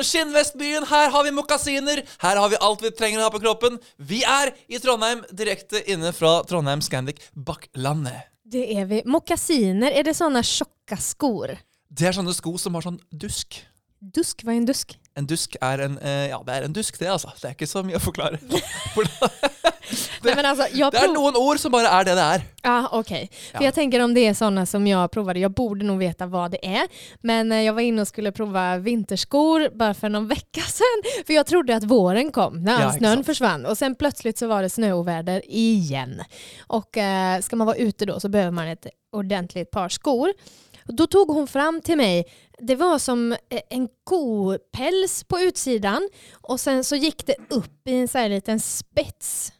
bartebyen, skinnvestbyen. Her har vi mokasiner. Her har vi alt vi trenger å ha på kroppen. Vi er i Trondheim, direkte inne fra Trondheim Scandic Bakklandet. Det är vi. Mockasiner, är det sådana tjocka skor? Det er sånne sko som har sånn dusk. Dusk, vad är en dusk? En dusk er en eh, Ja, det er en dusk, det, altså. Det er ikke så mye å forklare. Nej, men alltså, Det prov- noen ord som bare er det det. Ja, okej. För Ja. jag tänker om det är sådana som jag provade, jag borde nog veta vad det är. Men eh, jag var inne och skulle prova vinterskor bara för någon vecka sedan. För jag trodde att våren kom när Ja, snön exakt. försvann. Och sen plötsligt så var det snöoväder igen. Och eh, ska man vara ute då så behöver man ett ordentligt par skor. Då tog hon fram till mig, det var som eh, en kopäls på utsidan och sen så gick det upp i en så här liten spets.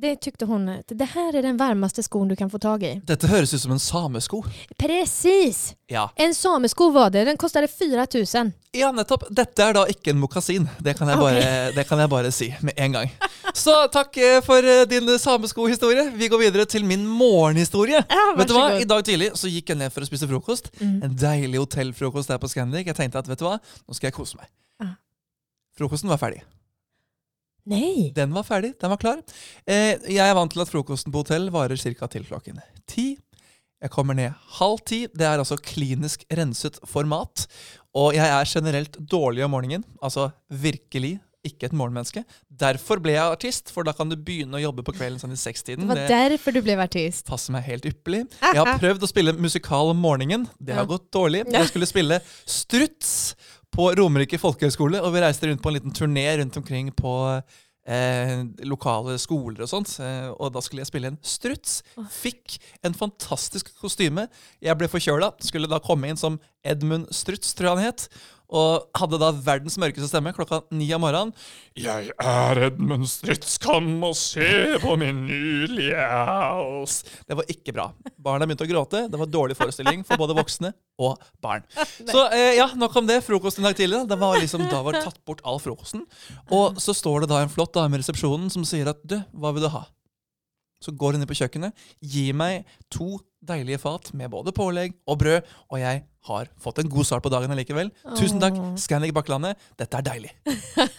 Det tyckte hon, att det här är den varmaste skon du kan få tag i. Dette høres ut som en samesko. Precis! Ja. En samesko var det, den kostade 4000. Ja, nettopp. Dette er da ikke en mokasin. Det kan jeg bare, det kan jeg bare si med en gang. Så takk eh, for eh, din sameskohistorie. Vi går videre til min morgenhistorie. Ja, vet du hva? varsågod. I dag tidlig så gikk jeg ned for å spise frokost. Mm. En deilig hotellfrokost der på Scandic. Jeg tenkte at vet du hva, nå skal jeg kose meg. Ja. Frokosten var ferdig. Nej! Den var ferdig, den var klar. Eh, jeg er vant til at frokosten på hotell varer ca. til klokken ti. Jeg kommer ned halv ti. Det er altså klinisk renset for mat. Og jeg er generelt dårlig om morgenen. Altså virkelig ikke et morgenmenneske. Derfor ble jeg artist, for da kan du begynne å jobbe på kvelden sånn i Det sekstiden. var därför du blev artist. passer meg helt ypperlig. Jeg har prøvd å spille musikal om morgenen. Det har gått dårlig. Jeg skulle spille Struts på Romerike folkehøgskole, og vi reiste rundt på en liten turné rundt omkring på eh, lokale skoler og sånt. Eh, og da skulle jeg spille en struts. Fikk en fantastisk kostyme. Jeg ble forkjøla. Skulle da komme inn som Edmund Struts, tror jeg han het. Og hadde da verdens mørkeste stemme klokka ni om morgenen. Jeg er Edmund Struts, kom og se på min hals. Det var ikke bra. Barna begynte å gråte. Det var dårlig forestilling for både voksne og barn. Så eh, ja, nok om det. Frokosten i dag tidlig. Da. Det var liksom, da var det tatt bort all frokosten. Og så står det da en flott dame i resepsjonen som sier at du, hva vil du ha? Så går hun inn på kjøkkenet, gir meg to deilige fat med både pålegg og brød, og jeg har fått en god start på dagen allikevel. Tusen takk. Scandic Bakklandet. Dette er deilig.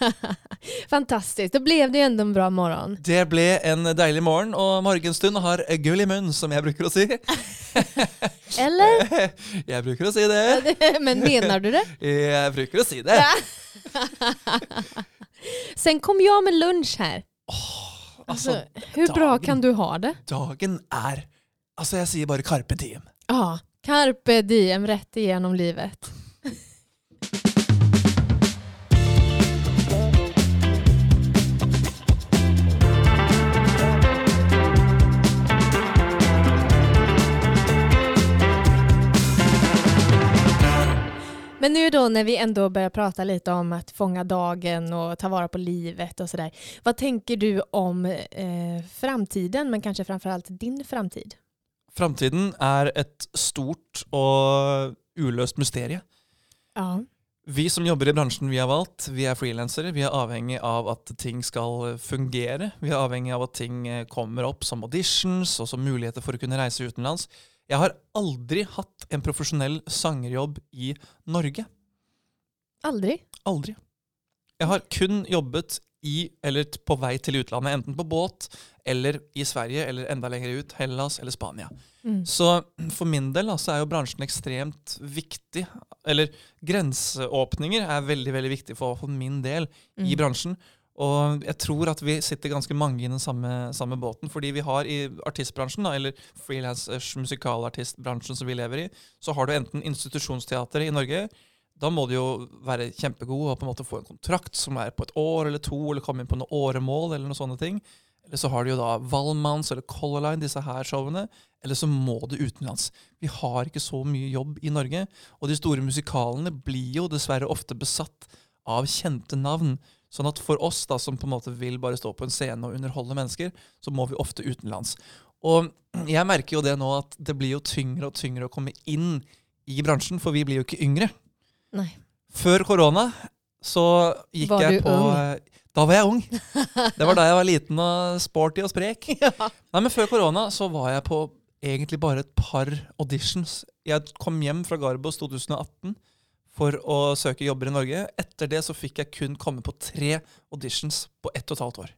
Fantastiskt, då blev det ju ändå en bra morgon. Det ble en deilig morgen, og morgenstund har gull i munn, som jeg bruker å si. Eller? Jeg bruker å si det. Men menar du det? Jeg bruker å si det. Sen kom jag med lunch här. Altså, Alltså, hur bra dagen. kan du ha det? dagen er Altså, jeg sier bare carpe diem. Ja, carpe diem rätt igenom livet. Men nu då när vi ändå börjar prata lite om att fånga dagen och ta vara på livet och sådär. Vad tänker du om eh, framtiden, men kanske framförallt din framtid? Framtiden er et stort og uløst mysterie. Ja. Vi som jobber i bransjen vi har valgt, vi er frilansere. Vi er avhengig av at ting skal fungere. Vi er avhengig av at ting eh, kommer opp som auditions og som muligheter for å kunne reise utenlands. Jeg har aldri hatt en profesjonell sangerjobb i Norge. Aldrig? Aldri. Jeg har kun jobbet i, eller på vei til utlandet, enten på båt eller i Sverige, eller enda lenger ut, Hellas eller Spania. Mm. Så for min del da, så er jo bransjen ekstremt viktig. Eller grenseåpninger er veldig veldig viktig for, for min del i Mm. Og jeg tror at vi sitter ganske mange i den samme, samme båten. Fordi vi har i artistbransjen, da, eller frilansers musikalartistbransjen som vi lever i, så har du enten institusjonsteater i Norge. Da må du jo være kjempegod og på en måte få en kontrakt som er på et år eller to, eller komme inn på noen åremål eller noen sånne ting. Eller så har du jo da Valmanns eller Color Line, disse her showene. Eller så må du utenlands. Vi har ikke så mye jobb i Norge. Og de store musikalene blir jo dessverre ofte besatt av kjente navn. Sånn at for oss da, som på en måte vil bare stå på en scene og underholde mennesker, så må vi ofte utenlands. Og jeg merker jo det nå at det blir jo tyngre og tyngre å komme inn i bransjen, for vi blir jo ikke yngre. Nej. Før korona så gikk Var jeg på ung? Da var jeg ung. Det var da jeg var liten og sporty og sprek. Nei, men Før korona så var jeg på egentlig bare et par auditions. Jeg kom hjem fra Garbos 2018 for å søke jobber i Norge. Etter det så fikk jeg kun komme på tre auditions på ett og et halvt år.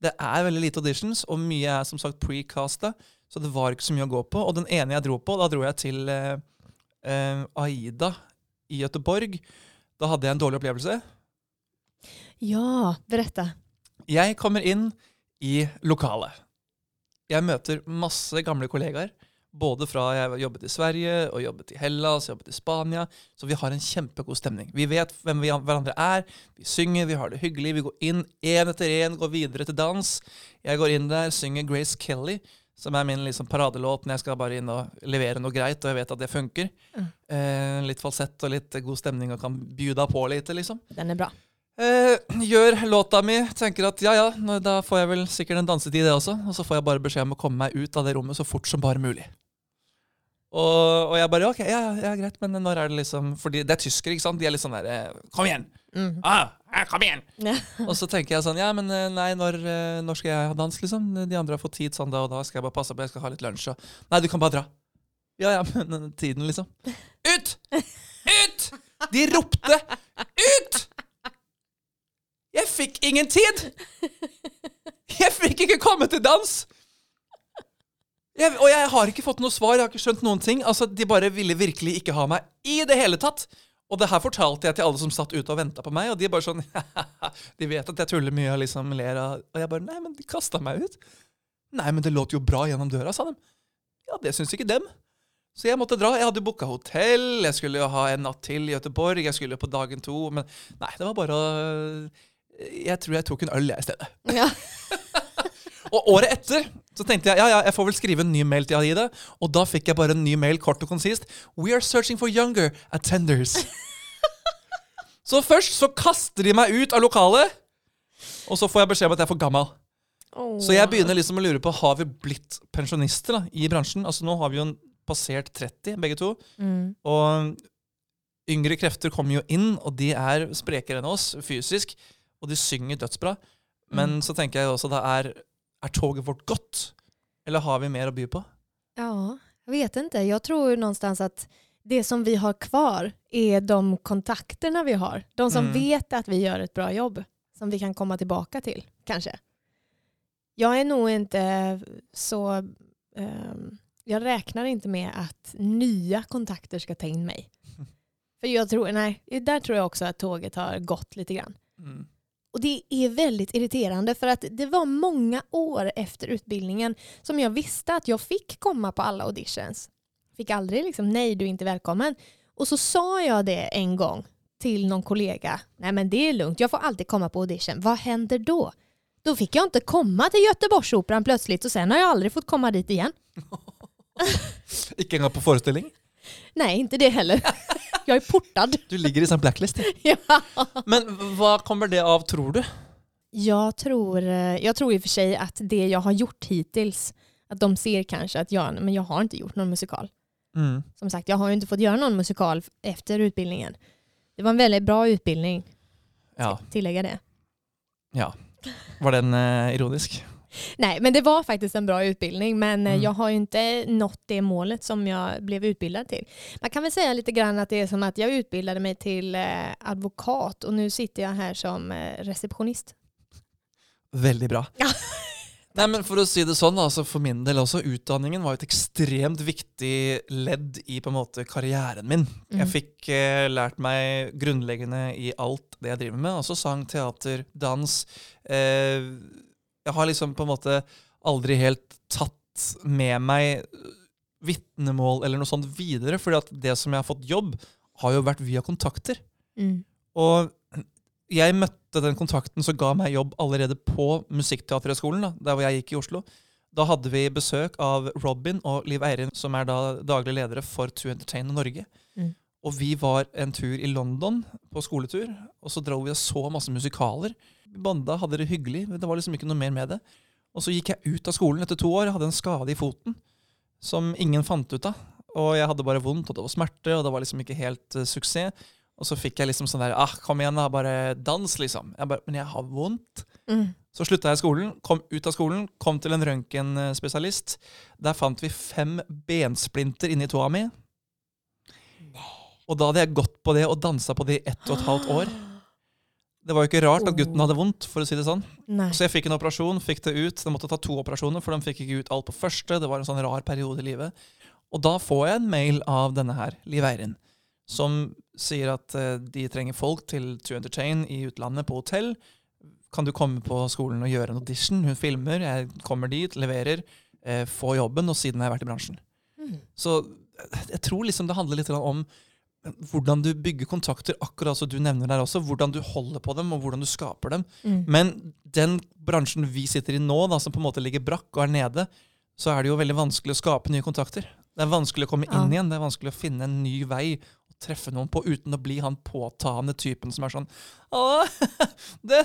Det er veldig lite auditions, og mye er som sagt precasta, så det var ikke så mye å gå på. Og den ene jeg dro på, da dro jeg til eh, eh, Aida i Göteborg. Da hadde jeg en dårlig opplevelse. Ja, berätta. Jeg kommer inn i lokalet. Jeg møter masse gamle kollegaer. Både fra jeg har jobbet i Sverige og jobbet i Hellas jobbet i Spania. Så vi har en kjempegod stemning. Vi vet hvem vi hverandre er. Vi synger, vi har det hyggelig. Vi går inn én etter én, går videre til dans. Jeg går inn der, synger Grace Kelly, som er min liksom paradelåt når jeg skal bare inn og levere noe greit, og jeg vet at det funker. Mm. Eh, litt falsett og litt god stemning og kan bjuda på litt, liksom. Den är bra. Eh, gjør låta mi, tenker at ja ja, nå- da får jeg vel sikkert en dansetid det også. Og så får jeg bare beskjed om å komme meg ut av det rommet så fort som bare mulig. Og, og jeg bare ok, ja, ja, greit, men når er det liksom Fordi det er tyskere, ikke sant? De er litt sånn der eh, Kom igjen! Mm. Ah, kom igjen! Og så tenker jeg sånn Ja, men eh, nei, når, eh, når skal jeg ha dans, liksom? De andre har fått tid sånn da og da. Skal jeg bare passe på, jeg skal ha litt lunsj og Nei, du kan bare dra. Ja ja, men den tiden, liksom. Ut! Ut! De ropte ut! Jeg fikk ingen tid! Jeg fikk ikke komme til dans! Jeg, og jeg har ikke fått noe svar, jeg har ikke skjønt noen ting. Altså, De bare ville virkelig ikke ha meg i det hele tatt. Og det her fortalte jeg til alle som satt ute og venta på meg, og de bare sånn De vet at jeg tuller mye og liksom ler av Og jeg bare Nei, men de kasta meg ut. Nei, men det låt jo bra gjennom døra, sa de. Ja, det syns ikke dem. Så jeg måtte dra. Jeg hadde booka hotell, jeg skulle jo ha en natt til i Göteborg, jeg skulle jo på dagen to, men nei, det var bare å Jeg tror jeg tok en øl, jeg, i stedet. Ja. Og året etter så tenkte jeg ja, ja, jeg får vel skrive en ny mail til Aida. Og da fikk jeg bare en ny mail kort og konsist. We are searching for younger attenders. så først så kaster de meg ut av lokalet, og så får jeg beskjed om at jeg er for gammel. Så jeg begynner liksom å lure på har vi blitt pensjonister da, i bransjen. Altså Nå har vi jo en passert 30, begge to. Mm. Og yngre krefter kommer jo inn, og de er sprekere enn oss fysisk. Og de synger dødsbra. Men så tenker jeg også da er, er toget vårt godt? Eller har vi mer å by på? Ja, jag vet inte. Jag tror någonstans att det som vi har kvar är de kontakterna vi har. De som Mm. vet att vi gör ett bra jobb som vi kan komma tillbaka till, kanske. Jag är nog inte så... ehm, jag räknar inte med att nya kontakter ska ta in mig. För jag tror, nej, där tror jag också att tåget har gått lite grann. Mm. Och det är väldigt irriterande för att det var många år efter utbildningen som jag visste att jag fick komma på alla auditions. Fick aldrig liksom nej du är inte välkommen. Och så sa jag det en gång till någon kollega. Nej men det är lugnt, jag får alltid komma på audition. Vad händer då? Då fick jag inte komma till Göteborgsoperan plötsligt och sen har jag aldrig fått komma dit igen. Ikke engang på forestilling? Nej, inte det heller. Jag är portad. Du ligger i sånn blacklist. Ja. Men hva kommer det av, tror du? Jag tror, eh, jag tror i och för sig att det jag har gjort hittills, att de ser kanske att jag, men jag har inte gjort någon musikal. Mm. Som sagt, jag har ju inte fått göra någon musikal efter utbildningen. Det var en väldigt bra utbildning, Ja. tillägga det. ja. Var den eh, ironisk? Nej, men det var faktiskt en bra utbildning, men eh, Mm. jag har ju inte nått det målet som jag blev utbildad till. Man kan väl säga lite grann att det är som att jag utbildade mig till eh, advokat och nu sitter jag här som eh, receptionist. Veldig bra. Nei, men For å si det sånn, altså for min del også, utdanningen var et ekstremt viktig ledd i på en måte karrieren min. Mm. fikk eh, lært meg grunnleggende i alt det jeg driver med. Altså sang, teater, dans. Eh, jeg har liksom på en måte aldri helt tatt med meg vitnemål eller noe sånt videre, fordi at det som jeg har fått jobb, har jo vært via kontakter. Mm. Og jeg møtte den kontakten som ga meg jobb allerede på Musikkteaterhøgskolen, der hvor jeg gikk i Oslo. Da hadde vi besøk av Robin og Liv Eirin, som er da daglige ledere for To Entertain Norge. Mm. Og vi var en tur i London på skoletur, og så dro vi og så masse musikaler. Vi bonda, hadde det hyggelig, det var liksom ikke noe mer med det. Og så gikk jeg ut av skolen etter to år, hadde en skade i foten som ingen fant ut av. Og jeg hadde bare vondt, og det var smerte, og det var liksom ikke helt eh, suksess. Og så fikk jeg liksom sånn der ah, Kom igjen, da. Bare dans, liksom. Jeg bare, men jeg har vondt. Mm. Så slutta jeg skolen, kom ut av skolen, kom til en røntgenspesialist. Der fant vi fem bensplinter inni tåa mi. Og da hadde jeg gått på det og dansa på det i ett og et halvt år. Det var jo ikke rart at gutten hadde vondt, for å si det sånn. Nej. Så jeg fikk en operasjon, fikk det ut. De måtte ta to operasjoner, for de fikk ikke ut alt på første. Det var en sånn rar periode i livet. Og da får jeg en mail av denne her, Liv Eirin, som sier at eh, de trenger folk til To Entertain i utlandet på hotell. Kan du komme på skolen og gjøre en audition? Hun filmer, jeg kommer dit, leverer, eh, får jobben, og siden har jeg vært i bransjen. Mm. Så eh, jeg tror liksom det handler litt om hvordan du bygger kontakter, akkurat som du nevner der også. Hvordan du holder på dem, og hvordan du skaper dem. Mm. Men den bransjen vi sitter i nå, da, som på en måte ligger brakk og er nede, så er det jo veldig vanskelig å skape nye kontakter. Det er vanskelig å komme Ja. inn igjen. Det er vanskelig å finne en ny vei å treffe noen på uten å bli han påtaende typen som er sånn Å, det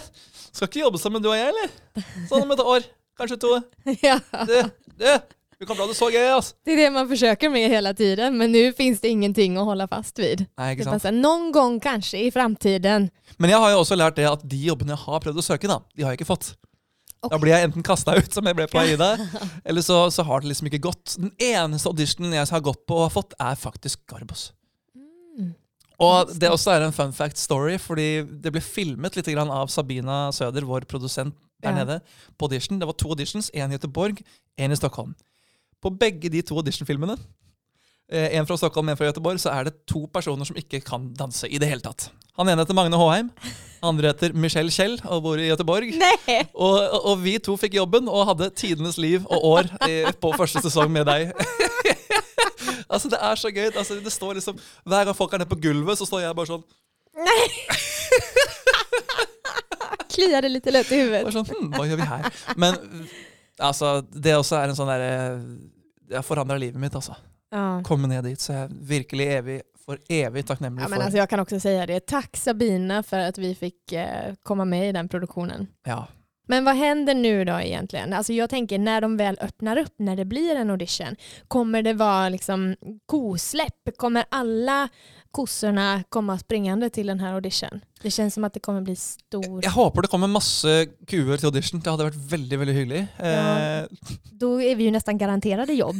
Skal ikke jobbe sammen du og jeg, eller? Sånn om et år. Kanskje to. Ja. Det, det. Vi kan bli det så gøy, altså. Det är det man försöker med hela tiden men nu finns det ingenting att hålla fast vid. Nei, Det är här, någon gång kanske i framtiden. Men jeg har jo også lært det at de jobbene jeg har prøvd å søke, da, de har jeg ikke fått. Da Ok. blir jeg enten kasta ut, som jeg ble på Aida, eller så, så har det liksom ikke gått. Den eneste auditionen jeg har gått på og har fått, er faktisk Garbos. Mm. Just det også er en fun fact story, fordi det ble filmet litt grann av Sabina Søder, vår produsent der Ja. nede, på audition. Det var to auditions, én i Göteborg, én i Stockholm. På begge de to auditionfilmene, eh, en fra Stockholm, en fra Göteborg, så er det to personer som ikke kan danse i det hele tatt. Han ene heter Magne Håheim, andre heter Michelle Kjell og bor i Göteborg. Nej! Og, vi to fikk jobben og hadde tidenes liv og år eh, på første sesong med deg. altså Det er så gøy. Altså, det står liksom Hver gang folk er nede på gulvet, så står jeg bare sånn Kliade lite lätt i huvudet. sånn, hm, Hva gjør vi her? Men altså, det også er en sånn derre Det har forandra livet mitt, altså. Ja. Komme ned dit. Så jeg er virkelig evig, for evig takknemlig Ja, men alltså jag kan också säga det. Tack Sabina för att vi fick eh, komma med i den produktionen. Ja. Men vad händer nu då egentligen? Alltså jag tänker när de väl öppnar upp, när det blir en audition, kommer det vara liksom kosläpp? Kommer alla kossorna komma springande till den här audition? Det känns som att det kommer bli stor... Jeg håper det kommer masse kuer til audition. Det hadde vært veldig veldig hyggelig. Eh, Då är vi ju nästan garanterade jobb.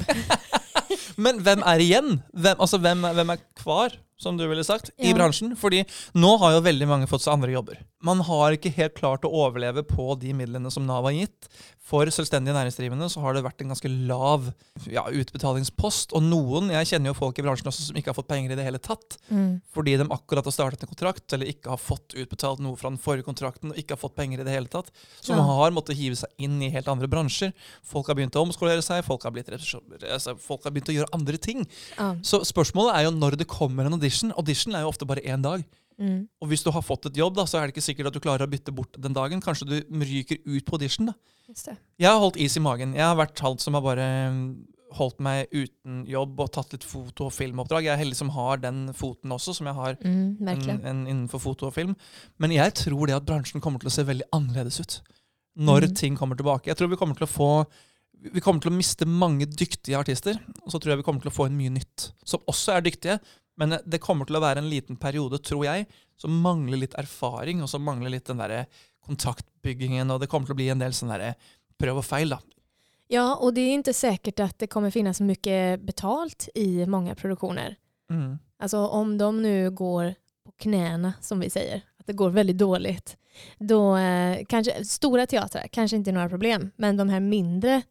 Men hvem er igjen? Hvem, altså, hvem, er- hvem er kvar, som du ville sagt, i Ja. bransjen? Fordi nå har jo veldig mange fått seg andre jobber. Man har ikke helt klart å overleve på de midlene som Nav har gitt. For selvstendige næringsdrivende så har det vært en ganske lav ja, utbetalingspost. Og noen, jeg kjenner jo folk i bransjen også som ikke har fått penger i det hele tatt. Mm. Fordi de akkurat har startet en kontrakt, eller ikke har fått utbetalt fra den forrige kontrakten, og ikke har fått penger i det hele tatt. Som Ja. har måttet hive seg inn i helt andre bransjer. Folk har begynt å omskolere seg, folk har, blitt, altså, folk har begynt å gjøre andre ting. Ja. Så spørsmålet er jo når det kommer en audition. Audition er jo ofte bare én dag. Mm. Og hvis du har fått et jobb, da, så er det ikke sikkert at du klarer å bytte bort den dagen. Kanskje du ryker ut på audition. da. Jeg har holdt is i magen. Jeg har vært han som har bare mm, holdt meg uten jobb og tatt litt foto- og filmoppdrag. Jeg er heldig som har den foten også, som jeg har Mm, en, en, innenfor foto og film. Men jeg tror det at bransjen kommer til å se veldig annerledes ut når Mhm. ting kommer tilbake. Jeg tror vi kommer til å få vi kommer til å miste mange dyktige artister, og så tror jeg vi kommer til å få inn mye nytt. Som også er dyktige, men det kommer til å være en liten periode, tror jeg, som mangler litt erfaring, og som mangler litt den derre kontaktbyggingen, og det kommer til å bli en del sånn derre prøv og feil, da. Ja, och det är inte säkert att det kommer finnas mycket betalt i många produktioner. Mm. Alltså om de nu går på knäna som vi säger, att det går väldigt dåligt, då eh, kanske stora teatrar kanske inte är några problem, men de här mindre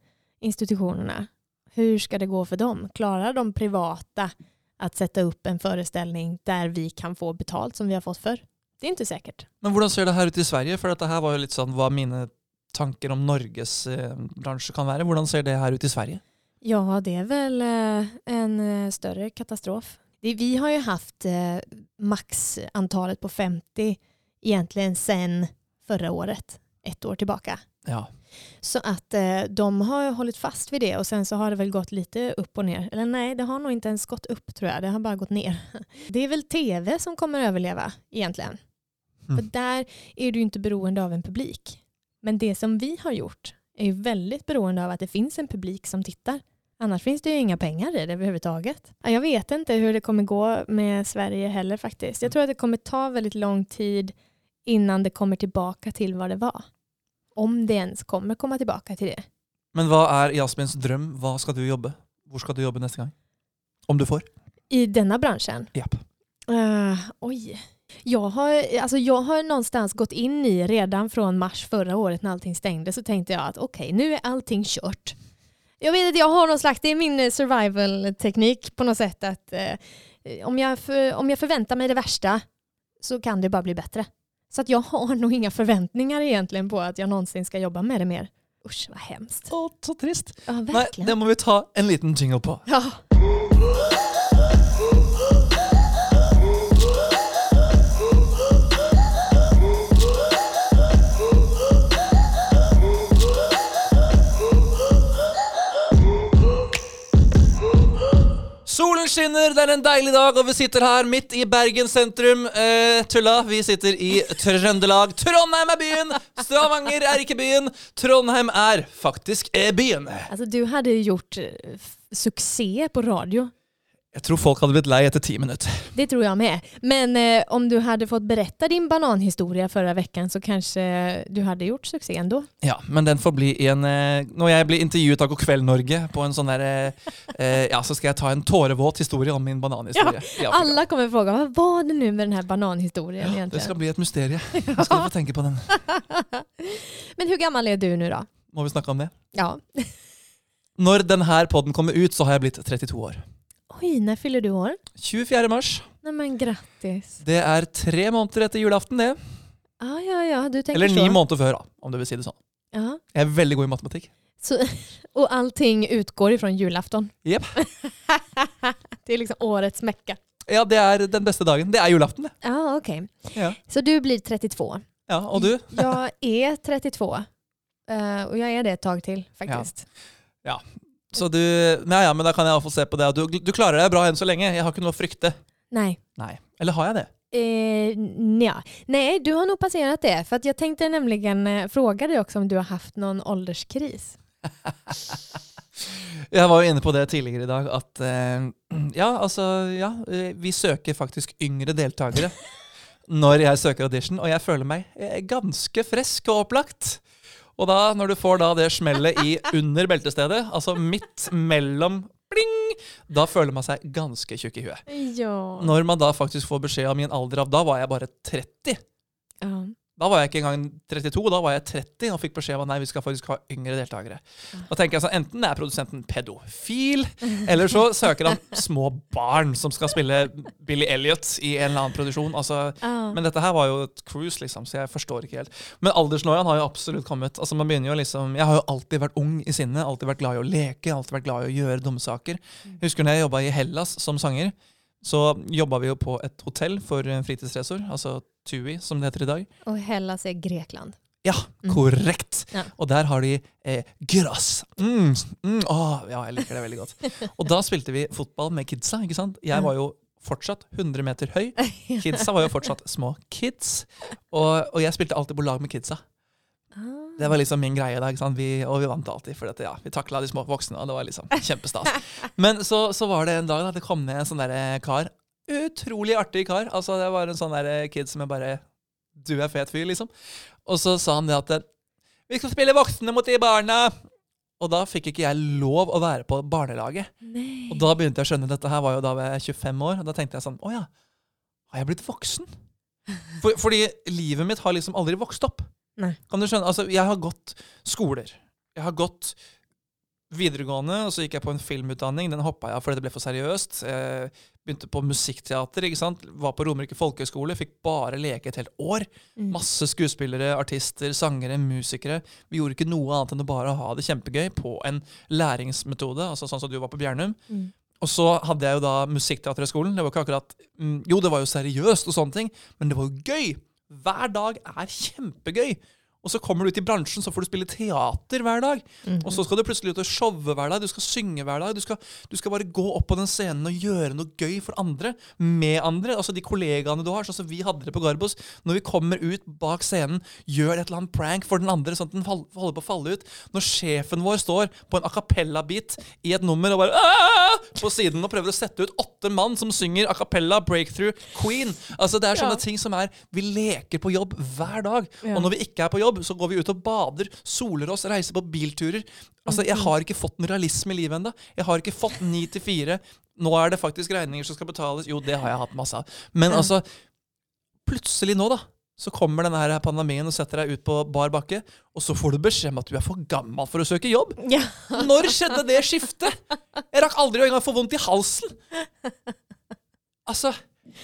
institutionerna, hur ska det gå för dem? Klarar de privata att sätta upp en föreställning där vi kan få betalt som vi har fått för? Det är inte säkert. Men hvordan ser det her ut i Sverige? For dette her var jo litt sånn hva mine tanker om Norges eh, bransje kan være. Hvordan ser det her ut i Sverige? Ja, det är väl eh, en eh, större katastrof. Det, vi har ju haft eh, maxantalet på 50 egentligen sedan förra året, ett år tillbaka. Ja. Så att eh, de har hållit fast vid det och sen så har det väl gått lite upp och ner. Eller nej, det har nog inte ens gått upp tror jag. Det har bara gått ner. Det är väl tv som kommer överleva egentligen. Mm. För där är du inte beroende av en publik. Men det som vi har gjort är ju väldigt beroende av att det finns en publik som tittar. Annars finns det ju inga pengar i det överhuvudtaget. Ja, Jag vet inte hur det kommer gå med Sverige heller faktiskt. Jag tror att det kommer ta väldigt lång tid innan det kommer tillbaka till vad det var. Om det ens kommer komma tillbaka till det. Men hva er Jasmins drøm? Hva skal du jobbe? Hvor skal du jobbe neste gang? Om du får? I denna branschen? Japp. Uh, oj. Jag har, alltså jag har någonstans gått in i, redan från mars förra året när allting stängde, så tänkte jag att okej, okay, nu är allting kört. Jag vet att jag har någon slags, det är min survival-teknik på något sätt att eh, om, jag för, om jag förväntar mig det värsta så kan det bara bli bättre. Så att jag har nog inga förväntningar egentligen på att jag någonsin ska jobba med det mer. Usch vad hemskt. Åh, så trist. Ja, verkligen. det må vi ta en liten jingle på. Ja. Skinner, det är en deilig dag, och vi sitter här mitt i Bergen sentrum. Eh, tulla, vi sitter i Trøndelag. Trondheim är byn! Stavanger är inte byn. Trondheim är faktiskt eh, byn. Alltså du hade ju gjort eh, succé på radio. Jeg tror folk hadde blitt lei etter ti minutter. Det tror jag med. Men eh, om du hade fått berätta din bananhistoria förra veckan så kanske du hade gjort succé ändå. Ja, men den får bli en eh, Når jeg blir intervjuet av kveld Norge på en sånn der eh, eh, Ja, så skal jeg ta en tårevåt historie om min bananhistorie. i Afrika. Alla kommer fråga, vad var det nu med den här bananhistorien Det egentligen? skal bli et mysterium. Jeg skal få tenke på den. Men hur gammal är du nu då? Må vi snakke om det? Ja. Når denne podden kommer ut, så har jeg blitt 32 år. Oj, när fyller du år? 24. mars. Nej men grattis. Det er tre måneder etter julaften, det. Ja, ja, ja, du tänker Eller så. ni måneder før, da, om du vil si det sånn. Ja. Jeg er veldig god i matematikk. Så, och allting utgår ifrån julafton. Jepp. det är liksom årets mecka. Ja, det er den beste dagen. Det er julaften, det. Ja, okej. Ja. Så du blir 32. ja Og du? Jag är 32. Eh, och jag är det ett tag till faktiskt. Så du Ja, ja, men da kan jeg iallfall se på det. Du, du klarer deg bra enn så lenge. Jeg har ikke noe å frykte. Nej. Nei. Eller har jeg det? Eh, nja. Nej, du har nog passerat det. För att jag tänkte nämligen eh, fråga dig också om du har haft någon ålderskris. Jeg var jo inne på det tidligere i dag at eh, Ja, altså Ja, eh, vi søker faktisk yngre deltakere når jeg søker audition, og jeg føler meg eh, ganske frisk og opplagt. Og da, når du får da det smellet i under beltestedet, altså midt mellom bling, da føler man seg ganske tjukk i huet. Ja. Når man da faktisk får beskjed om min alder av Da var jeg bare 30. ja. Da var jeg ikke engang 32, da var jeg 30 og fikk beskjed om at nei, vi skal faktisk ha yngre deltakere. Da tenker jeg sånn, Enten er produsenten pedofil, eller så søker han små barn som skal spille Billy Elliot i en eller annen produksjon. Altså, Ja. men dette her var jo et cruise, liksom, så jeg forstår ikke helt. Men aldersnøyaen har jo absolutt kommet. Altså, man begynner jo liksom, Jeg har jo alltid vært ung i sinnet, alltid vært glad i å leke, alltid vært glad i å gjøre dumme saker. Jeg husker når jeg jobba i Hellas som sanger, så jobba vi jo på et hotell for fritidsresor, altså TUI, som det heter i dag. Och Hellas är Grekland. Ja, Mm. korrekt. Ja. Og der har de eh, gyros. Mm, mm, åh, ja, jeg liker det veldig godt. Og da spilte vi fotball med kidsa. ikke sant? Jeg var jo fortsatt 100 meter høy. Kidsa var jo fortsatt små kids. Og, og jeg spilte alltid på lag med kidsa. Ah. Det var liksom min ikke sant? Vi, og vi vant alltid, for dette, ja, vi takla de små voksne. og Det var liksom kjempestas. Men så, så var det en dag da det kom ned en sånn der kar. Utrolig artig kar. Altså Det var en sånn der kid som jeg bare Du er fet fyr, liksom. Og så sa han det at Vi skal spille voksne mot de barna! Og da fikk ikke jeg lov å være på barnelaget. Nej. Og da begynte jeg å skjønne Dette her var jo da jeg var 25 år. Og da tenkte jeg sånn Å ja, har jeg blitt voksen? For, fordi livet mitt har liksom aldri vokst opp. Nei. Kan du skjønne? Altså, jeg har gått skoler. Jeg har gått videregående, og så gikk jeg på en filmutdanning. Den hoppa jeg av fordi det ble for seriøst. Jeg begynte på musikkteater. ikke sant? Var på Romerike folkehøgskole. Fikk bare leke et helt år. Mm. Masse skuespillere, artister, sangere, musikere. Vi gjorde ikke noe annet enn å bare ha det kjempegøy på en læringsmetode. altså sånn som du var på Bjernum. Mm. Og så hadde jeg jo da Musikkteaterhøgskolen. Det var ikke akkurat mm, Jo, det var jo seriøst, og sånne ting, men det var jo gøy! Hver dag er kjempegøy. Og så kommer du ut i bransjen, så får du spille teater hver dag. Mhm. Og så skal du plutselig ut og showe hver dag. Du skal synge hver dag. Du skal, du skal bare gå opp på den scenen og gjøre noe gøy for andre. Med andre. Altså de kollegaene du har. Sånn som vi hadde det på Garbos. Når vi kommer ut bak scenen, gjør et eller annet prank for den andre, sånn at den holder på å falle ut. Når sjefen vår står på en a cappella-bit i et nummer og bare «Aah!» på siden og prøver å sette ut flotte mann som synger a cappella, breakthrough, Queen. Altså Det er sånne Ja. ting som er Vi leker på jobb hver dag. Ja. Og når vi ikke er på jobb, så går vi ut og bader, soler oss, reiser på bilturer. Altså Jeg har ikke fått noe realisme i livet ennå. Jeg har ikke fått ni til fire. Nå er det faktisk regninger som skal betales. Jo, det har jeg hatt masse av. Men altså Plutselig nå, da. Så kommer denne her pandemien og setter deg ut på bar bakke, og så får du beskjed om at du er for gammel for å søke jobb. Ja. Når skjedde det skiftet? Jeg rakk aldri å engang få vondt i halsen. Altså,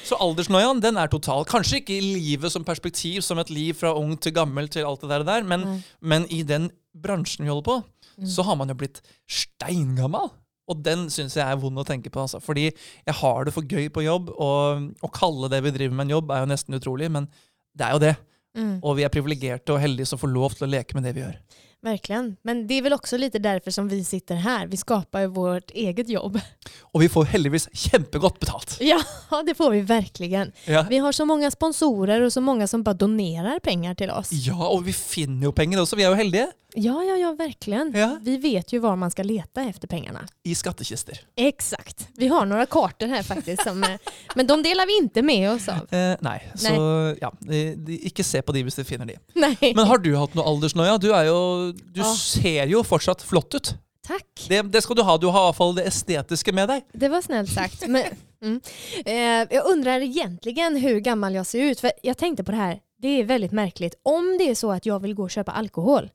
Så aldersnoiaen den er total. Kanskje ikke i livet som perspektiv, som et liv fra ung til gammel til alt det der, men, Nei. men i den bransjen vi holder på, så har man jo blitt steingammal. Og den syns jeg er vond å tenke på. Altså. Fordi jeg har det for gøy på jobb, og å kalle det vi driver med en jobb, er jo nesten utrolig, men det er jo det. Mm. Og vi er privilegerte og heldige som får lov til å leke med det vi gjør. Verkligen. Men det är väl också lite därför som vi sitter här. Vi skapar ju vårt eget jobb. Og vi får heldigvis kjempegodt betalt. Ja, det får vi verkligen. Ja. Vi har så många sponsorer och så många som bara donerar pengar till oss. ja, og vi finner jo penger også. Vi er jo heldige. Ja, ja, ja, verkligen. Ja. Vi vet ju var man ska leta efter pengarna. I skattkister. Exakt. Vi har några kartor här faktiskt. Som, eh, men de delar vi inte med oss av. Eh, nei, så ja, de, de, ikke se på de hvis du finner de. Nej. Men har du hatt noe aldersnoia? Du, er jo, du Ja. ser jo fortsatt flott ut. Tack. Det, det skal du ha. Du har i hvert fall det estetiske med deg. Det var snällt sagt. Men, mm. eh, jag undrar egentligen hur gammal jag ser ut. För jag tänkte på det här. Det är väldigt märkligt. Om det är så att jag vill gå och köpa alkohol.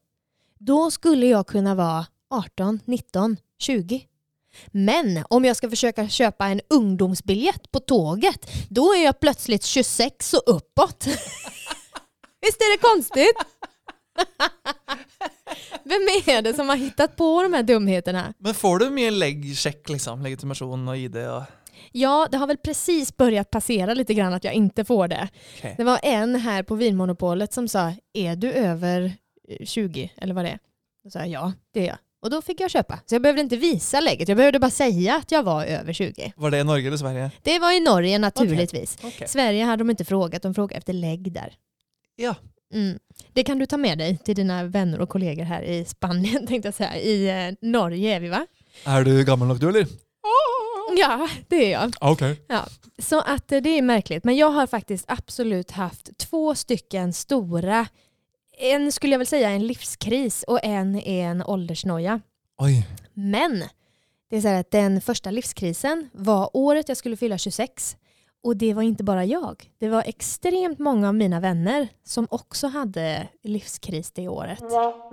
Då skulle jag kunna vara 18, 19, 20. Men om jag ska försöka köpa en ungdomsbiljett på tåget. Då är jag plötsligt 26 och uppåt. Visst är det konstigt? Vem är det som har hittat på de här dumheterna? Men får du mye leggsjekk, liksom? Legitimasjon og ID og Ja, det har väl precis börjat passera lite grann att jag inte får det. Ok. Det var en här på Vinmonopolet som sa, är du över eh, 20 eller vad det är? Då sa jag, ja, det är jag. Och då fick jag köpa. Så jag behövde inte visa lägget, jag behövde bara säga att jag var över 20. Var det i Norge eller Sverige? Det var i Norge naturligtvis. Ok. Sverige hade de inte frågat, de frågade efter lägg där. Ja. Mm. Det kan du ta med dig till dina vänner och kollegor här i Spanien, tänkte jag säga. I eh, Norge är vi va? Er du gammel nok, du, eller? Ja, det är jag. Ok. Så att eh, det är märkligt. Men jag har faktiskt absolut haft två stycken stora, en skulle jag väl säga en livskris och en är en åldersnoja. Oi. Men det är så här att den första livskrisen var året jag skulle fylla 26 och det var inte bara jag. Det var extremt många av mina vänner som också hade livskris det året. Ja,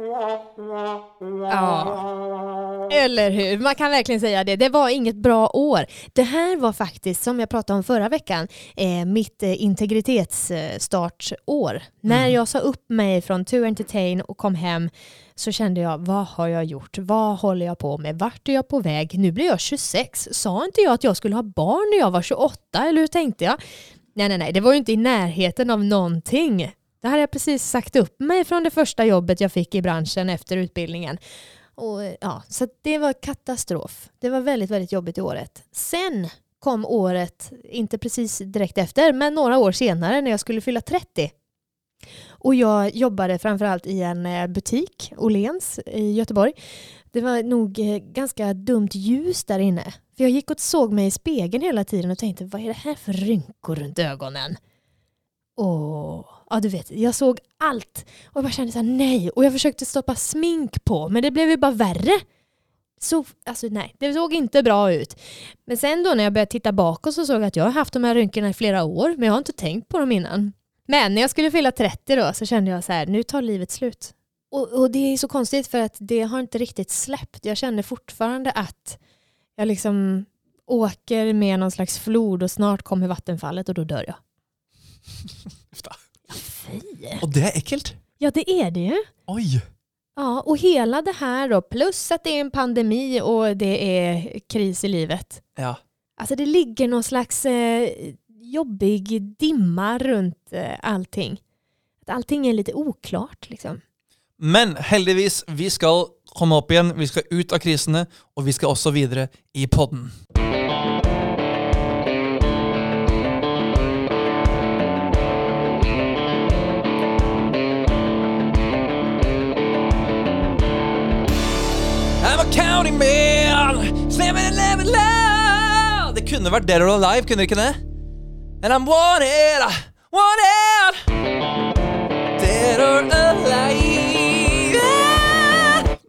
eller hur? Man kan verkligen säga det. Det var inget bra år. Det här var faktiskt, som jag pratade om förra veckan, eh, mitt eh, integritetsstartsår. När jag sa upp mig från To Entertain och kom hem så kände jag, vad har jag gjort? Vad håller jag på med? Vart är jag på väg? Nu blir jag 26. Sa inte jag att jag skulle ha barn när jag var 28? Eller hur tänkte jag? Nej, nej, nej. Det var ju inte i närheten av någonting. Det hade jag precis sagt upp mig från det första jobbet jag fick i branschen efter utbildningen. Och, ja, så det var katastrof. Det var väldigt, väldigt jobbigt i året. Sen kom året, inte precis direkt efter, men några år senare när jag skulle fylla 30. Och jag jobbade framförallt i en eh, butik, Åhléns i Göteborg. Det var nog eh, ganska dumt ljus där inne. För jag gick och såg mig i spegeln hela tiden och tänkte, vad är det här för rynkor runt ögonen? Och ja du vet, jag såg allt. Och jag bara kände så här, nej. Och jag försökte stoppa smink på, men det blev ju bara värre. Så, alltså nej, det såg inte bra ut. Men sen då när jag började titta bakåt så såg jag att jag har haft de här rynkorna i flera år, men jag har inte tänkt på dem innan. Men när jag skulle fylla 30 då så kände jag så här, nu tar livet slut. Och, och det är så konstigt för att det har inte riktigt släppt. Jag känner fortfarande att jag liksom åker med någon slags flod och snart kommer vattenfallet och då dör jag. Fy! Og det er ekkelt. Ja det är det ju. Oi. Ja, och hela det här då, plus att det är en pandemi och det är kris i livet. Ja. Alltså det ligger någon slags eh, jobbig dimma runt eh, allting. Att allting är lite oklart liksom. Men heldigvis, vi skal komme opp igjen. Vi skal ut av krisene, og vi skal også videre i podden. I'm a county man, slamming and living loud. Det kunde kunne vært Dead or Alive, kunne det ikke det? And I'm wanted, wanted Dead or alive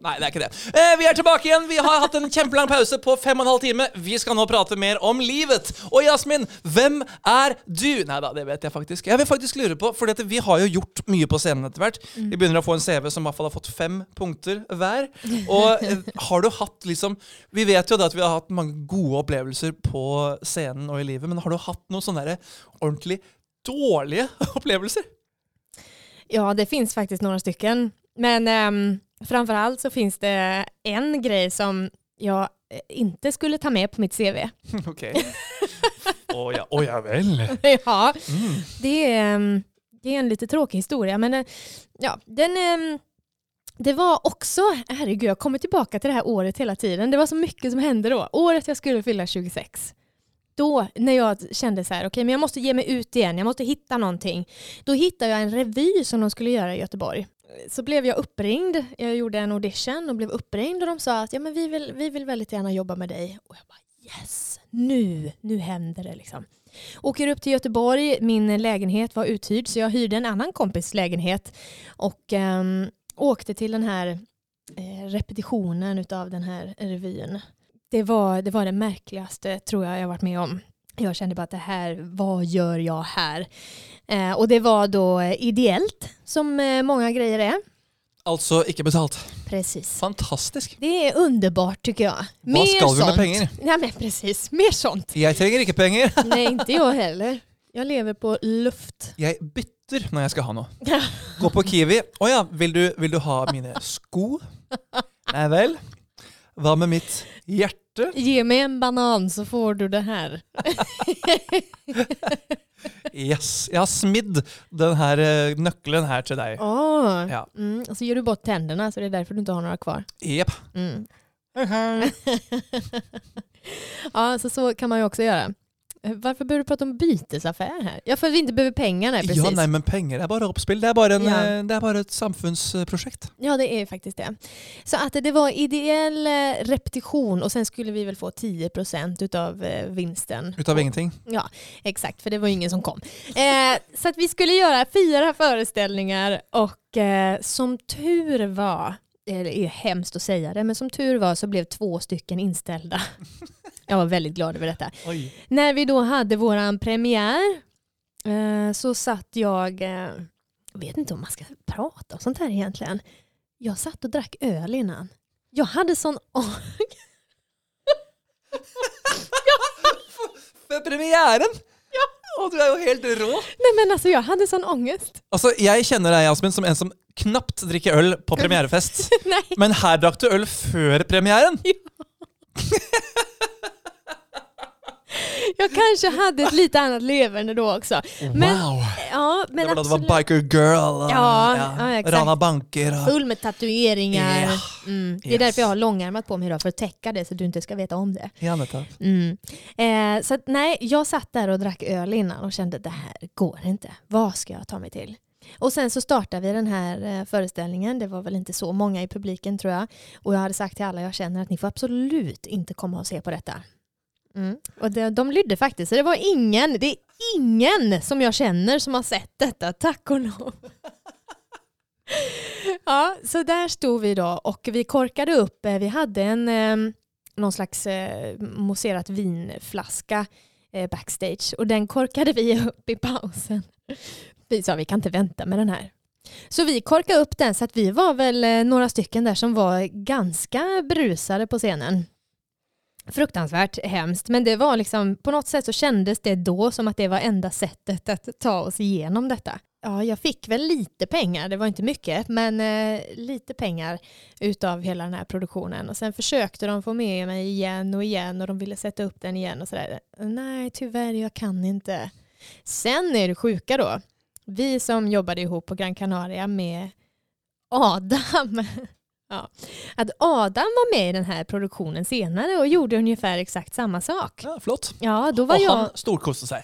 Nei, det er ikke det. Eh, vi er tilbake igjen. Vi har hatt en kjempelang pause på fem og en halv time. Vi skal nå prate mer om livet. Og Jasmin, hvem er du? Nei da, det vet jeg faktisk. Jeg vil faktisk lure på, for vi har jo gjort mye på scenen etter hvert. Vi begynner å få en CV som i hvert fall har fått fem punkter hver. Og eh, har du hatt liksom Vi vet jo da at vi har hatt mange gode opplevelser på scenen og i livet, men har du hatt noen sånne der ordentlig dårlige opplevelser? Ja, det finns faktiskt några stycken. Men ehm, framförallt så finns det en grej som jag eh, inte skulle ta med på mitt CV. Ok. Å ja, å ja vel. ja, Mm. det är, ehm, det är en lite tråkig historia. Men eh, ja, den, ehm, det var också, herregud jag kommer tillbaka till det här året hela tiden. Det var så mycket som hände då. Året jag skulle fylla 26. Då när jag kände så här, okej men jag måste ge mig ut igen, jag måste hitta någonting. Då hittade jag en revy som de skulle göra i Göteborg. Så blev jag uppringd, jag gjorde en audition och blev uppringd och de sa att ja, men vi, vill, vi vill väldigt gärna jobba med dig. Och jag bara yes, nu, nu händer det liksom. Åker upp till Göteborg, min lägenhet var uthyrd så jag hyrde en annan kompis lägenhet och um, åkte till den här eh, repetitionen av den här revyn. Det var, det var det märkligaste tror jag jag varit med om. Jag kände bara att det här, vad gör jag här? Eh, och det var då eh, ideellt, som eh, många grejer är. Altså ikke betalt. Precis. Fantastisk. Det är underbart tycker jag. Vad ska vi med sånt. pengar? Ja, men precis, mer sånt. Jeg trenger ikke penger. Nej, inte jag heller. Jag lever på luft. Jeg bytter når jeg skal ha noe. Gå på Kiwi. Å ja, vil du, vil du ha mine sko? Nei vel. Hva med mitt hjerte? Ge mig en banan så får du det här. Yes. Jeg har smidd den her eh, nøkkelen her til deg. Åh. Ja. Mm, och så ger du bort tänderna så det är därför du inte har några kvar. Jepp. Mm. ja, så så kan man ju också göra. Eh, Varför behöver du prata om bytesaffär här? Ja, för att vi inte behöver pengar. Nej, precis. Ja, nei, men penger er bare oppspill. Det er bare, en, Ja. eh, det er bare et samfunnsprosjekt. Ja, det är faktiskt det. Så att det var ideell eh, repetition och sen skulle vi väl få 10% av vinsten. Ut av ingenting. Ja, exakt, för det var ju ingen som kom. Eh, så att vi skulle göra fyra föreställningar och eh, som tur var, det är hemskt att säga det, men som tur var så blev två stycken inställda. Jag var väldigt glad över detta. Oi. När vi då hade våran premiär eh, så satt jag, eh, jag vet inte om man ska prata om sånt här egentligen. Jag satt och drack öl innan. Jag hade sån ångest. For premieren! Ja. Og du er jo helt rå. Nej men alltså jag hade sån ångest. Altså, Jeg kjenner deg, Jasmin, som en som knapt drikker øl på premierefest. Nej. Men her drakk du øl før premieren. Jag kanske hade ett lite annat leverne då också. Men, wow! ja, Det men var da du var biker girl. Ja, ja, exakt. Rana banker. Full med tatueringar. Ja, Mm. Det är yes. därför jag har långärmat på mig idag, för att täcka det så du inte ska veta om det. Ja. Mm. Eh, så att, nej, jag satt där och drack öl innan och kände att det här går inte. Vad ska jag ta mig till? Och sen så startade vi den här eh, föreställningen. Det var väl inte så många i publiken tror jag. Och jag hade sagt till alla jag känner att ni får absolut inte komma och se på detta. Mm. Och det, de lydde faktiskt. Så det var ingen, det är ingen som jag känner som har sett detta, tack och lov. ja, så där stod vi då och vi korkade upp. Eh, vi hade en eh, någon slags eh, mousserat vinflaska eh, backstage och den korkade vi upp i pausen. Vi sa vi kan inte vänta med den här. Så vi korkade upp den så att vi var väl eh, några stycken där som var ganska brusade på scenen. Fruktansvärt hemskt men det var liksom på något sätt så kändes det då som att det var enda sättet att ta oss igenom detta. Ja, jag fick väl lite pengar, det var inte mycket, men eh, lite pengar utav hela den här produktionen. Och sen försökte de få med mig igen och igen och de ville sätta upp den igen och sådär. Nej, tyvärr, jag kan inte. Sen är det sjuka då. Vi som jobbade ihop på Gran Canaria med Adam. Ja. Att Adam var med i den här produktionen senare och gjorde ungefär exakt samma sak. Ja, flott. Ja, då var Og jag... han storkoste seg.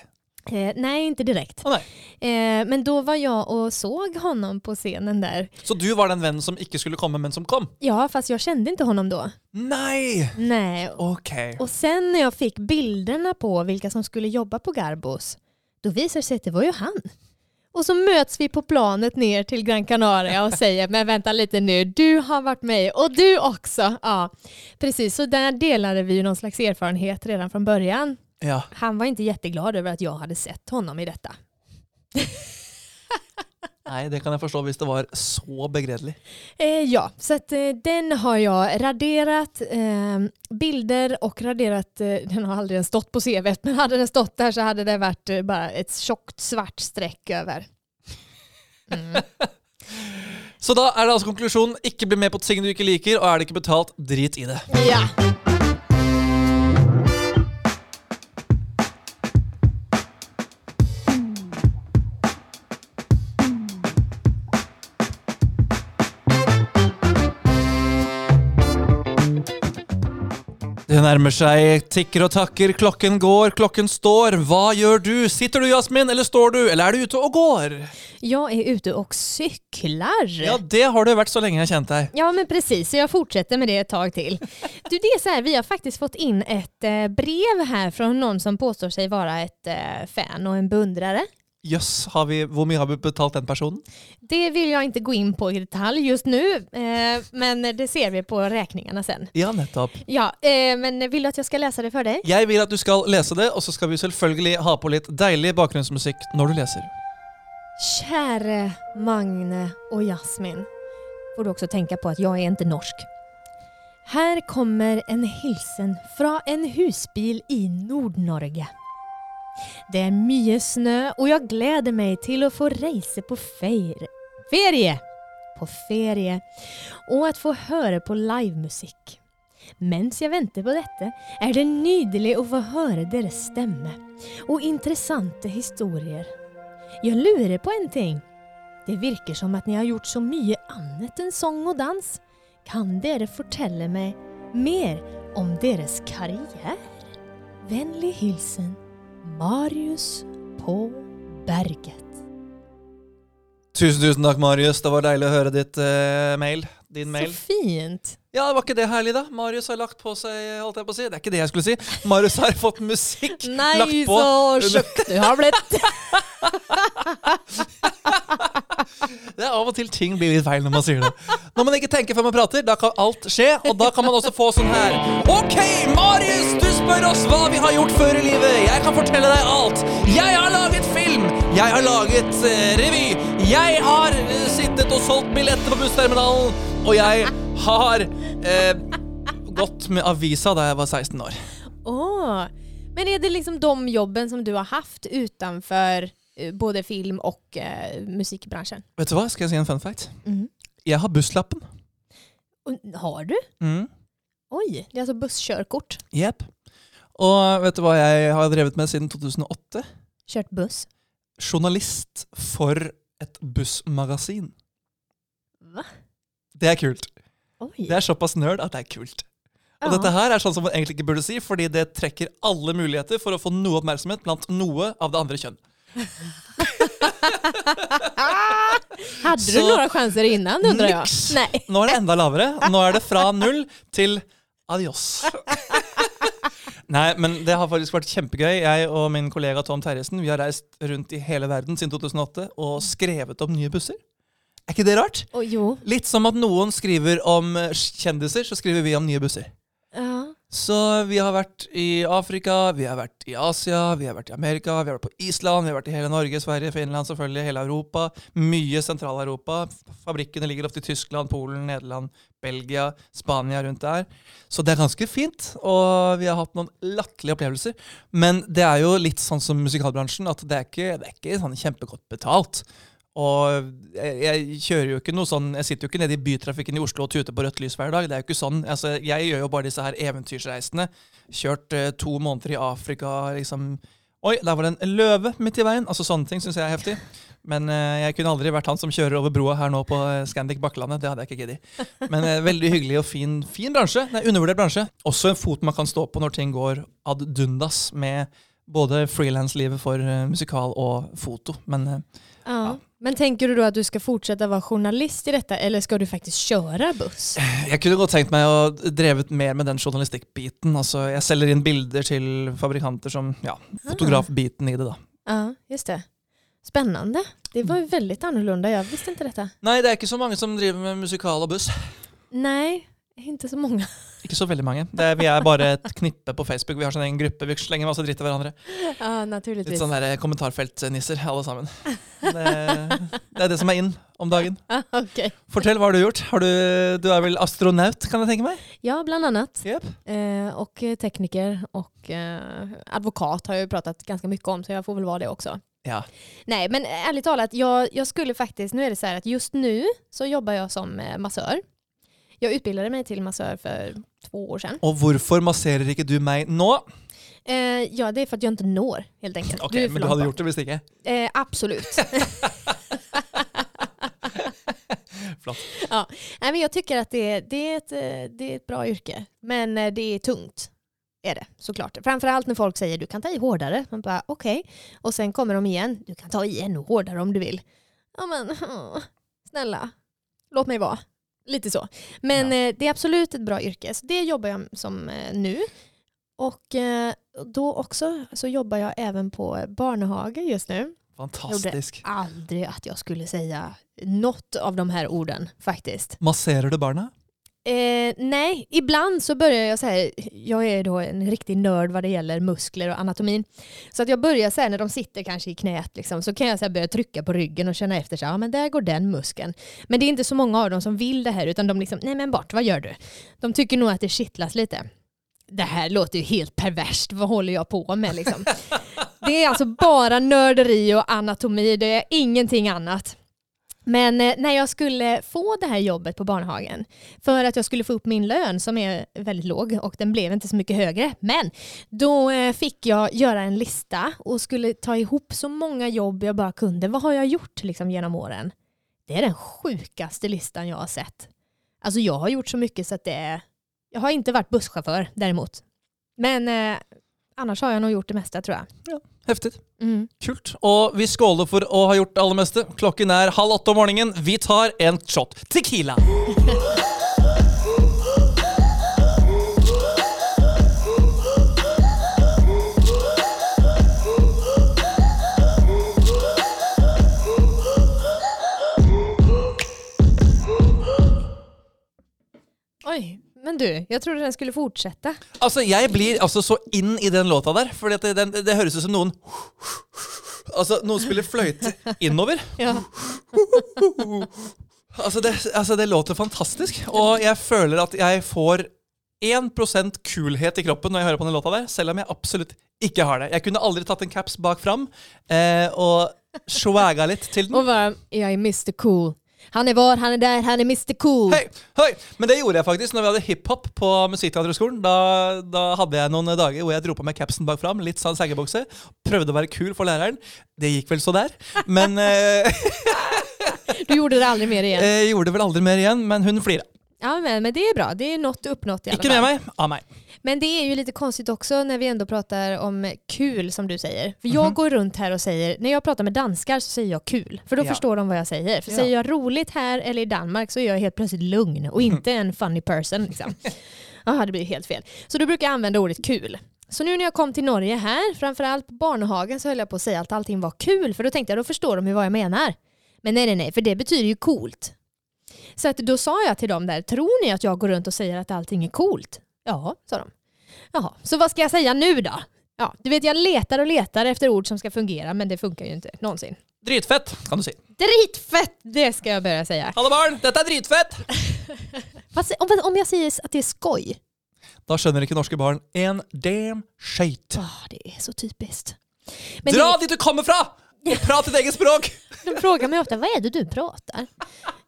Eh, nej, inte direkt. Å nei. Eh, men då var jag och såg honom på scenen där. Så du var den vennen som ikke skulle komme, men som kom? Ja, fast jag kände inte honom då. Nei! Nej. Ok. Och sen när jag fick bilderna på vilka som skulle jobba på Garbos, då visade det sig att det var ju han. Och så möts vi på planet ner till Gran Canaria och säger men vänta lite nu, du har varit med och du också. Ja, precis. Så där delade vi ju någon slags erfarenhet redan från början. Ja. Han var inte jätteglad över att jag hade sett honom i detta. Nei, det kan jeg forstå hvis det var så begredelig. Eh, ja, så att, eh, den har jag raderat eh, bilder och raderat, eh, den har aldrig ens stått på CV, men hade den stått där så hade det varit eh, bara ett tjockt svart streck över. Mm. Så da er det altså konklusjonen ikke bli med på ting du ikke liker, og er det ikke betalt, drit i det. Ja. Det nærmer seg, tikker og takker, klokken går, klokken står. Hva gjør du? Sitter du, Jasmin, eller står du, eller er du ute og går? Jag är ute och cyklar. Ja, det har du vært så lenge jeg har kjent deg. Ja men precis, så jag fortsätter med det ett tag till. Du, det är så här, vi har faktiskt fått in ett eh, brev här från någon som påstår sig vara ett eh, fan och en beundrare. Jøss, har vi- hvor mye har vi betalt den personen? Det vill jag inte gå in på i detalj just nu, eh, men det ser vi på räkningarna sen. Ja, nettopp. Ja, eh, men vill du att jag ska läsa det för dig? Jeg vil at du skal lese det, og så skal vi selvfølgelig ha på litt deilig bakgrunnsmusikk når du leser. Käre Magne och Jasmin. Får du också tänka på att jag är inte norsk. Här kommer en hilsen från en husbil i Nord-Norge. Det är mycket snö och jag gläder mig till att få resa på ferie. Ferie! På ferie. Och att få höra på livemusik. Mens jag väntar på detta är det nydelig att få höra deras stämme och intressanta historier. Jag lurer på en ting. Det virker som att ni har gjort så mycket annat än sång och dans. Kan dere fortelle mig mer om deras karriär? Vänlig hilsen Marius på berget. Tusen, tusen takk, Marius. Det var deilig å høre ditt eh, mail. Din mail. Så fint. Ja, var ikke det herlig, da? Marius har lagt på seg, holdt jeg på å si. Det er ikke det jeg skulle si. Marius har fått musikk lagt Nej, på. så tjock du har blivit. Det er av og til ting blir litt feil når man sier det. Når man ikke tenker før man prater, da kan alt skje, og da kan man også få sånn her. Ok, Marius, du spør oss hva vi har gjort før i livet. Jeg kan fortelle deg alt. Jeg har laget film. Jeg har laget eh, revy. Jeg har eh, sittet og solgt billetter på bussterminalen. Og jeg har eh, gått med avisa da jeg var 16 år. Oh. Men är det liksom de jobben som du har haft utanför både film och eh, musikbranschen? Vet du hva, skal jeg si en fun fact? Mm. Jeg har busslappen. Och Har du? Mm. Oj, det är alltså busskörkort. Jepp. Og vet du hva jeg har drevet med siden 2008? Kört buss. Journalist for et bussmagasin. Va? Det kult. Oj. Det er såpass nerd at det er kult. Og Ja. dette her er sånn som man egentlig ikke burde si, fordi det trekker alle muligheter for å få noe oppmerksomhet blant noe av det andre kjønn. Hade du Så- några chanser innan undrar jag? Nix. Nej. Nå er det enda lavere. Nå er det fra null til adios. Nei, men det har faktisk vært kjempegøy. Jeg og min kollega Tom Terjesen vi har reist rundt i hele verden siden 2008 og skrevet om nye busser. Er ikke det rart? Och jo. Litt som at noen skriver om kjendiser, så skriver vi om nye busser. Så vi har varit i Afrika, vi har varit i Asia, vi har varit i Amerika, vi har varit på Island, vi har varit i hela Norge, Sverige, Finland, selvfølgelig, hela Europa. Mye Sentral-Europa. Fabrikkene ligger ofte i Tyskland, Polen, Nederland, Belgia, Spania, rundt der. Så det er ganske fint, og vi har hatt noen latterlige opplevelser. Men det er jo litt sånn som musikalbransjen, at det er ikke, det er ikke sånn kjempegodt betalt. Og jeg, kjører jo ikke noe sånn Jeg sitter jo ikke nede i bytrafikken i Oslo og tuter på rødt lys hver dag. Det er jo ikke sånn. Altså, jeg gjør jo bare disse her eventyrsreisene. Kjørt eh, to måneder i Afrika, liksom. Oi, der var det en løve midt i veien. Altså Sånne ting syns jeg er heftig. Men eh, jeg kunne aldri vært han som kjører over broa her nå på eh, Scandic Bakkelandet. Det hadde jeg ikke giddet. Men eh, veldig hyggelig og fin, fin bransje. Det er undervurdert bransje. Også en fot man kan stå på når ting går ad dundas med Både frilanslivet for eh, musikal og foto. Men eh, Ja. Men tänker du då att du ska fortsätta vara journalist i detta eller ska du faktiskt köra buss? jeg kunne godt tenkt meg å drevet mer med den journalistikkbiten. Altså, jeg selger inn bilder til fabrikanter som ja, fotografbiten i det, da. Ja, just det. Spännande. Det var ju väldigt annorlunda. Jag visste inte detta. Nei, det er ikke så mange som driver med musikal og buss. Nej, inte så många. Ikke så veldig mange. Det vi er bare et knippe på Facebook. Vi har sånn egen gruppe. Vi slenger masse dritt til hverandre. Ja, Litt naturligtvis. sånn der kommentarfeltnisser, alle sammen. Det, det er det som er inn om dagen. Ja, okej. Fortell, hva har du gjort? Har du, du er vel astronaut, kan jeg tenke meg? Ja, bland annat. Yep. Eh, och eh, tekniker och eh, advokat har jag ju pratat ganska mycket om så jag får väl vara det också. Ja. Nej, men ärligt talat, jag, jag skulle faktiskt, nu är det så här att just nu så jobbar jag som eh, massör. Jag utbildade mig till massör för två år sedan. Og hvorfor masserer ikke du meg nå? Eh, ja, det är för att jag inte når helt enkelt. Ok, Du är för Men du hadde bak. gjort det hvis ikke? Eh, absolut. Flott. ja. Nej, men jag tycker att det, det, är ett, eh, det är ett bra yrke, men eh, det är tungt. Är det såklart. Framförallt när folk säger du kan ta i hårdare. Man bara okej. Och sen kommer de igen. Du kan ta i ännu hårdare om du vill. Ja men åh, snälla, låt mig vara. Lite så. Men eh, det är absolut ett bra yrke. Så det jobbar jag som eh, nu. Och eh, då också så jobbar jag även på barnhage just nu. Fantastisk. Aldrig att jag skulle säga något av de här orden faktiskt. Masserer du barna? Eh, nej, ibland så börjar jag så här, jag är då en riktig nörd vad det gäller muskler och anatomin. Så att jag börjar så här när de sitter kanske i knät liksom, så kan jag så här börja trycka på ryggen och känna efter så här, ja men där går den muskeln. Men det är inte så många av dem som vill det här utan de liksom, nej men bort, vad gör du? De tycker nog att det kittlas lite. Det här låter ju helt perverst, vad håller jag på med liksom? Det är alltså bara nörderi och anatomi, det är ingenting annat. Men eh, när jag skulle få det här jobbet på barnhagen för att jag skulle få upp min lön som är väldigt låg och den blev inte så mycket högre. Men då eh, fick jag göra en lista och skulle ta ihop så många jobb jag bara kunde. Vad har jag gjort liksom, genom åren? Det är den sjukaste listan jag har sett. Alltså jag har gjort så mycket så att det är... Jag har inte varit busschaufför däremot. Men eh, annars har jag nog gjort det mesta tror jag. Heftig. Mm. Kult. Og vi skåler for å ha gjort det aller meste. Klokken er halv åtte om morgenen. Vi tar en shot Tequila. Oj, men du, jag trodde den skulle fortsätta. Altså, Jeg blir altså så inn i den låta der, for det, den, det ut som noen Altså, noen spiller fløyte innover. Ja. Altså det, altså, det låter fantastisk, og jeg føler at jeg får 1% kulhet i kroppen når jeg hører på den låta der, selv om jeg absolutt ikke har det. Jeg kunne aldri tatt en caps bak fram eh, og swagga litt til den. Och bara, jag är Mr Cool. Han är var, han är där, han är Mr Cool. Hei, hei. Men det gjorde jeg faktisk når vi hadde hiphop på Musikkteaterhøgskolen. Da, da hadde jeg noen dager hvor jeg dro på meg capsen bak fram, litt sånn saggebukse. Prøvde å være kul for læreren. Det gikk vel så der. Men eh, Du gjorde det aldrig mer igen. jeg gjorde vel aldri mer igjen, men hun flira. Ja, men, men det är bra. Det är något uppnått i alla Ikke fall. med meg, av meg. Men det är ju lite konstigt också när vi ändå pratar om kul som du säger. För jag går runt här och säger, när jag pratar med danskar så säger jag kul. För då Ja. förstår de vad jag säger. För Ja. säger jag roligt här eller i Danmark så är jag helt plötsligt lugn och inte en funny person. Liksom. Aha, det blir helt fel. Så då brukar jag använda ordet kul. Så nu när jag kom till Norge här, framförallt på Barnehagen, så höll jag på att säga att allting var kul. För då tänkte jag, då förstår de ju vad jag menar. Men nej, nej, nej, för det betyder ju coolt. Så att då sa jag till dem där, tror ni att jag går runt och säger att allting är coolt? Ja, sa de. Jaha, så vad ska jag säga nu då? Ja, du vet jag letar och letar efter ord som ska fungera men det funkar ju inte någonsin. Dritfett, kan du si. Dritfett, det ska jag börja säga. Alle barn, dette er dritfett! Fast om, om jag säger att det är skoj? Da skjønner ikke norske barn en damn shit. Ah, det är så typiskt. Men Dra det, dit du kommer fra! Og prat ditt eget språk! de frågar mig ofta, vad är det du pratar?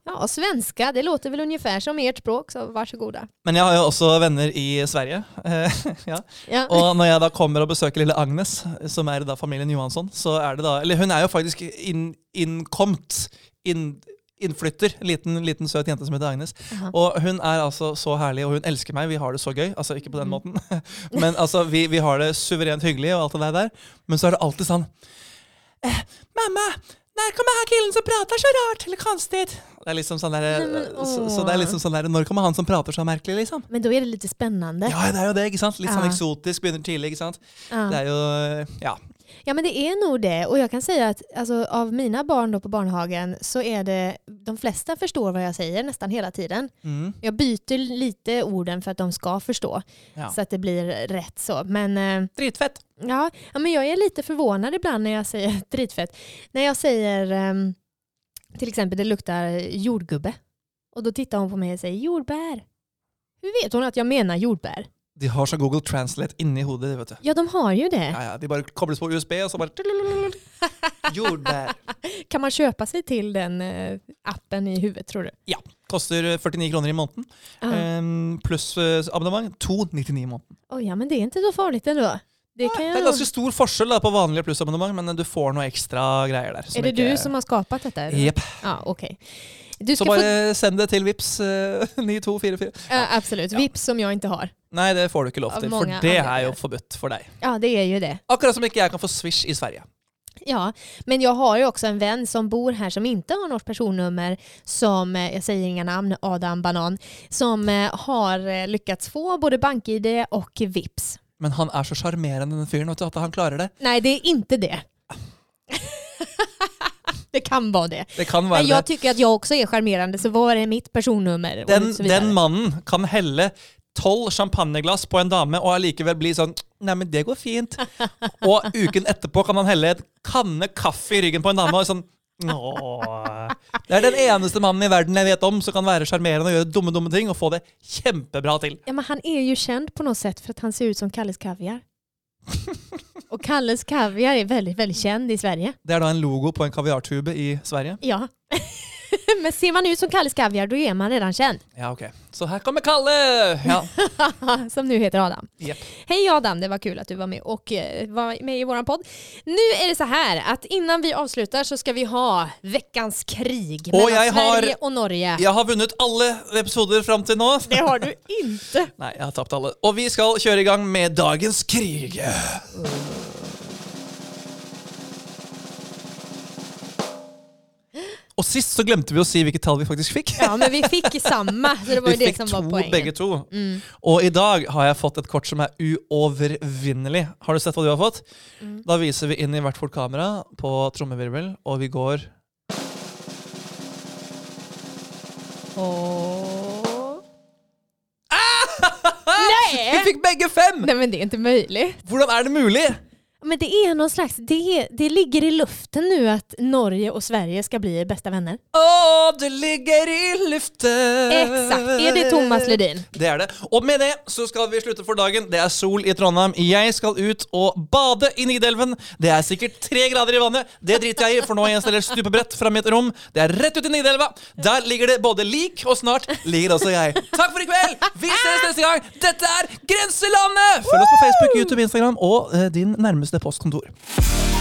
Ja, svenska, det låter väl ungefär som ert språk, så varsågoda. Men jeg har jo også venner i Sverige. Eh, ja. Ja. Og når jeg da kommer og besøker lille Agnes, som er da familien Johansson, så er det da Eller hun er jo faktisk inn, innkomt inn, innflytter. En liten, liten søt jente som heter Agnes. Aha. Og hun er altså så herlig, og hun elsker meg. Vi har det så gøy. Altså ikke på den Mm. måten, men altså vi, vi har det suverent hyggelig og alt det der. Men så er det alltid sånn eh, Mamma, når kommer han killen som prater så rart eller konstigt? Det er liksom sånn Nej, men, så, så det er liksom sånn der, Når kommer han som prater så merkelig, liksom? Men då är det lite spännande. Ja, det er jo det. ikke sant? Litt sånn Ja. eksotisk, begynner tidlig. ikke sant? Ja. Det er jo Ja. Ja men det är nog det och jag kan säga att alltså, av mina barn då på barnhagen så är det, de flesta förstår vad jag säger nästan hela tiden. Mm. Jag byter lite orden för att de ska förstå ja. så att det blir rätt så. Men, eh, Dritfett. ja, ja, men jag är lite förvånad ibland när jag säger dritfett. När jag säger ehm, till exempel det luktar jordgubbe och då tittar hon på mig och säger jordbär. Hur vet hon att jag menar jordbär? De har så Google Translate inni hodet. vet du. Ja de har ju det. Ja, ja, De bare kobles på USB, og så bare Jordbær. Kan man köpa sig till den eh, appen i huvudet tror du? Koster 49 kroner i måneden. Ja. Ehm, pluss eh, abonnement 299 i måneden. Oj, ja, men det är inte så farligt ändå. Det kan Det jag nog- ganske stor forskjell da, på vanlige plussabonnement, men du får noe ekstra greier der. Är det du som har skapat detta? eller? Jepp. Ja, okej. Du Så ska få... send det til Vips eh, 9244. Ja, absolut. Ja. Vips som jag inte har. Nei, det får du ikke lov Av til, for mange det anledninger. jo forbudt for deg. Ja, det är ju det. Akkurat som ikke jeg kan få Swish i Sverige. Ja, men jag har ju också en vän som bor här som inte har något personnummer som, eh, jag säger inga namn, Adam Banan, som eh, har lyckats få både BankID och Vips. Men han er så sjarmerende, den fyren, vet du, at han klarer det. Nej, det är inte det. det kan vara det. Det kan være Men jag det. tycker att jag också är charmerande, så vad är mitt personnummer? Och Den, den mannen kan helle tolv champagneglass på en dame og allikevel bli sånn Nei, men det går fint. Og uken etterpå kan han helle en kanne kaffe i ryggen på en dame og sånn. Det er den eneste mannen i verden jeg vet om som kan være sjarmerende og gjøre dumme dumme ting og få det kjempebra til. Ja, men han är ju känd på något sätt för att han ser ut som Kalles Kaviar. och Kalles Kaviar är väldigt, väldigt känd i Sverige. Det er da en logo på en kaviartube i Sverige. Ja. men ser man ut som Kalles Kaviar då är man redan känd. Ja, ok. Så her kommer Kalle! Ja. som nu heter Adam. Japp. Hej Adam, det var kul att du var med och eh, var med i våran podd. Nu är det så här att innan vi avslutar så ska vi ha veckans krig Och mellan jag har- Sverige och Norge. Jeg har vunnet alle episoder fram til nå. Det har du inte. Nei, jeg har tapt alle. Og vi skal kjøre i gang med dagens krig. Og sist så glemte vi å si hvilket tall vi faktisk fikk. Ja, men vi fick samma, så det var Vi det som var poängen. begge to. Mm. Og i dag har jeg fått et kort som er uovervinnelig. Har du sett hva du har fått? Mm. Da viser vi inn i hvert vårt kamera på trommevirvel, og vi går Åh. Vi Nej! fikk begge fem! Nej men det är inte möjligt. Hvordan er det mulig? Men det är någon slags, det, det ligger i luften nu att Norge och Sverige ska bli bästa vänner. Å, det ligger i luften Exakt, är det Thomas Ledin? Det er det. Og med det så skal vi slutte for dagen. Det er sol i Trondheim. Jeg skal ut og bade i Nidelven. Det er sikkert tre grader i vannet. Det driter jeg i, for nå har jeg installert stupebrett fra mitt rom. Det er rett ut i Nidelva. Der ligger det både lik, og snart ligger også jeg. Takk for i kveld! Vi ses neste gang. Dette er Grenselandet! Følg oss på Facebook, YouTube, Instagram og eh, din Gävles postkontor.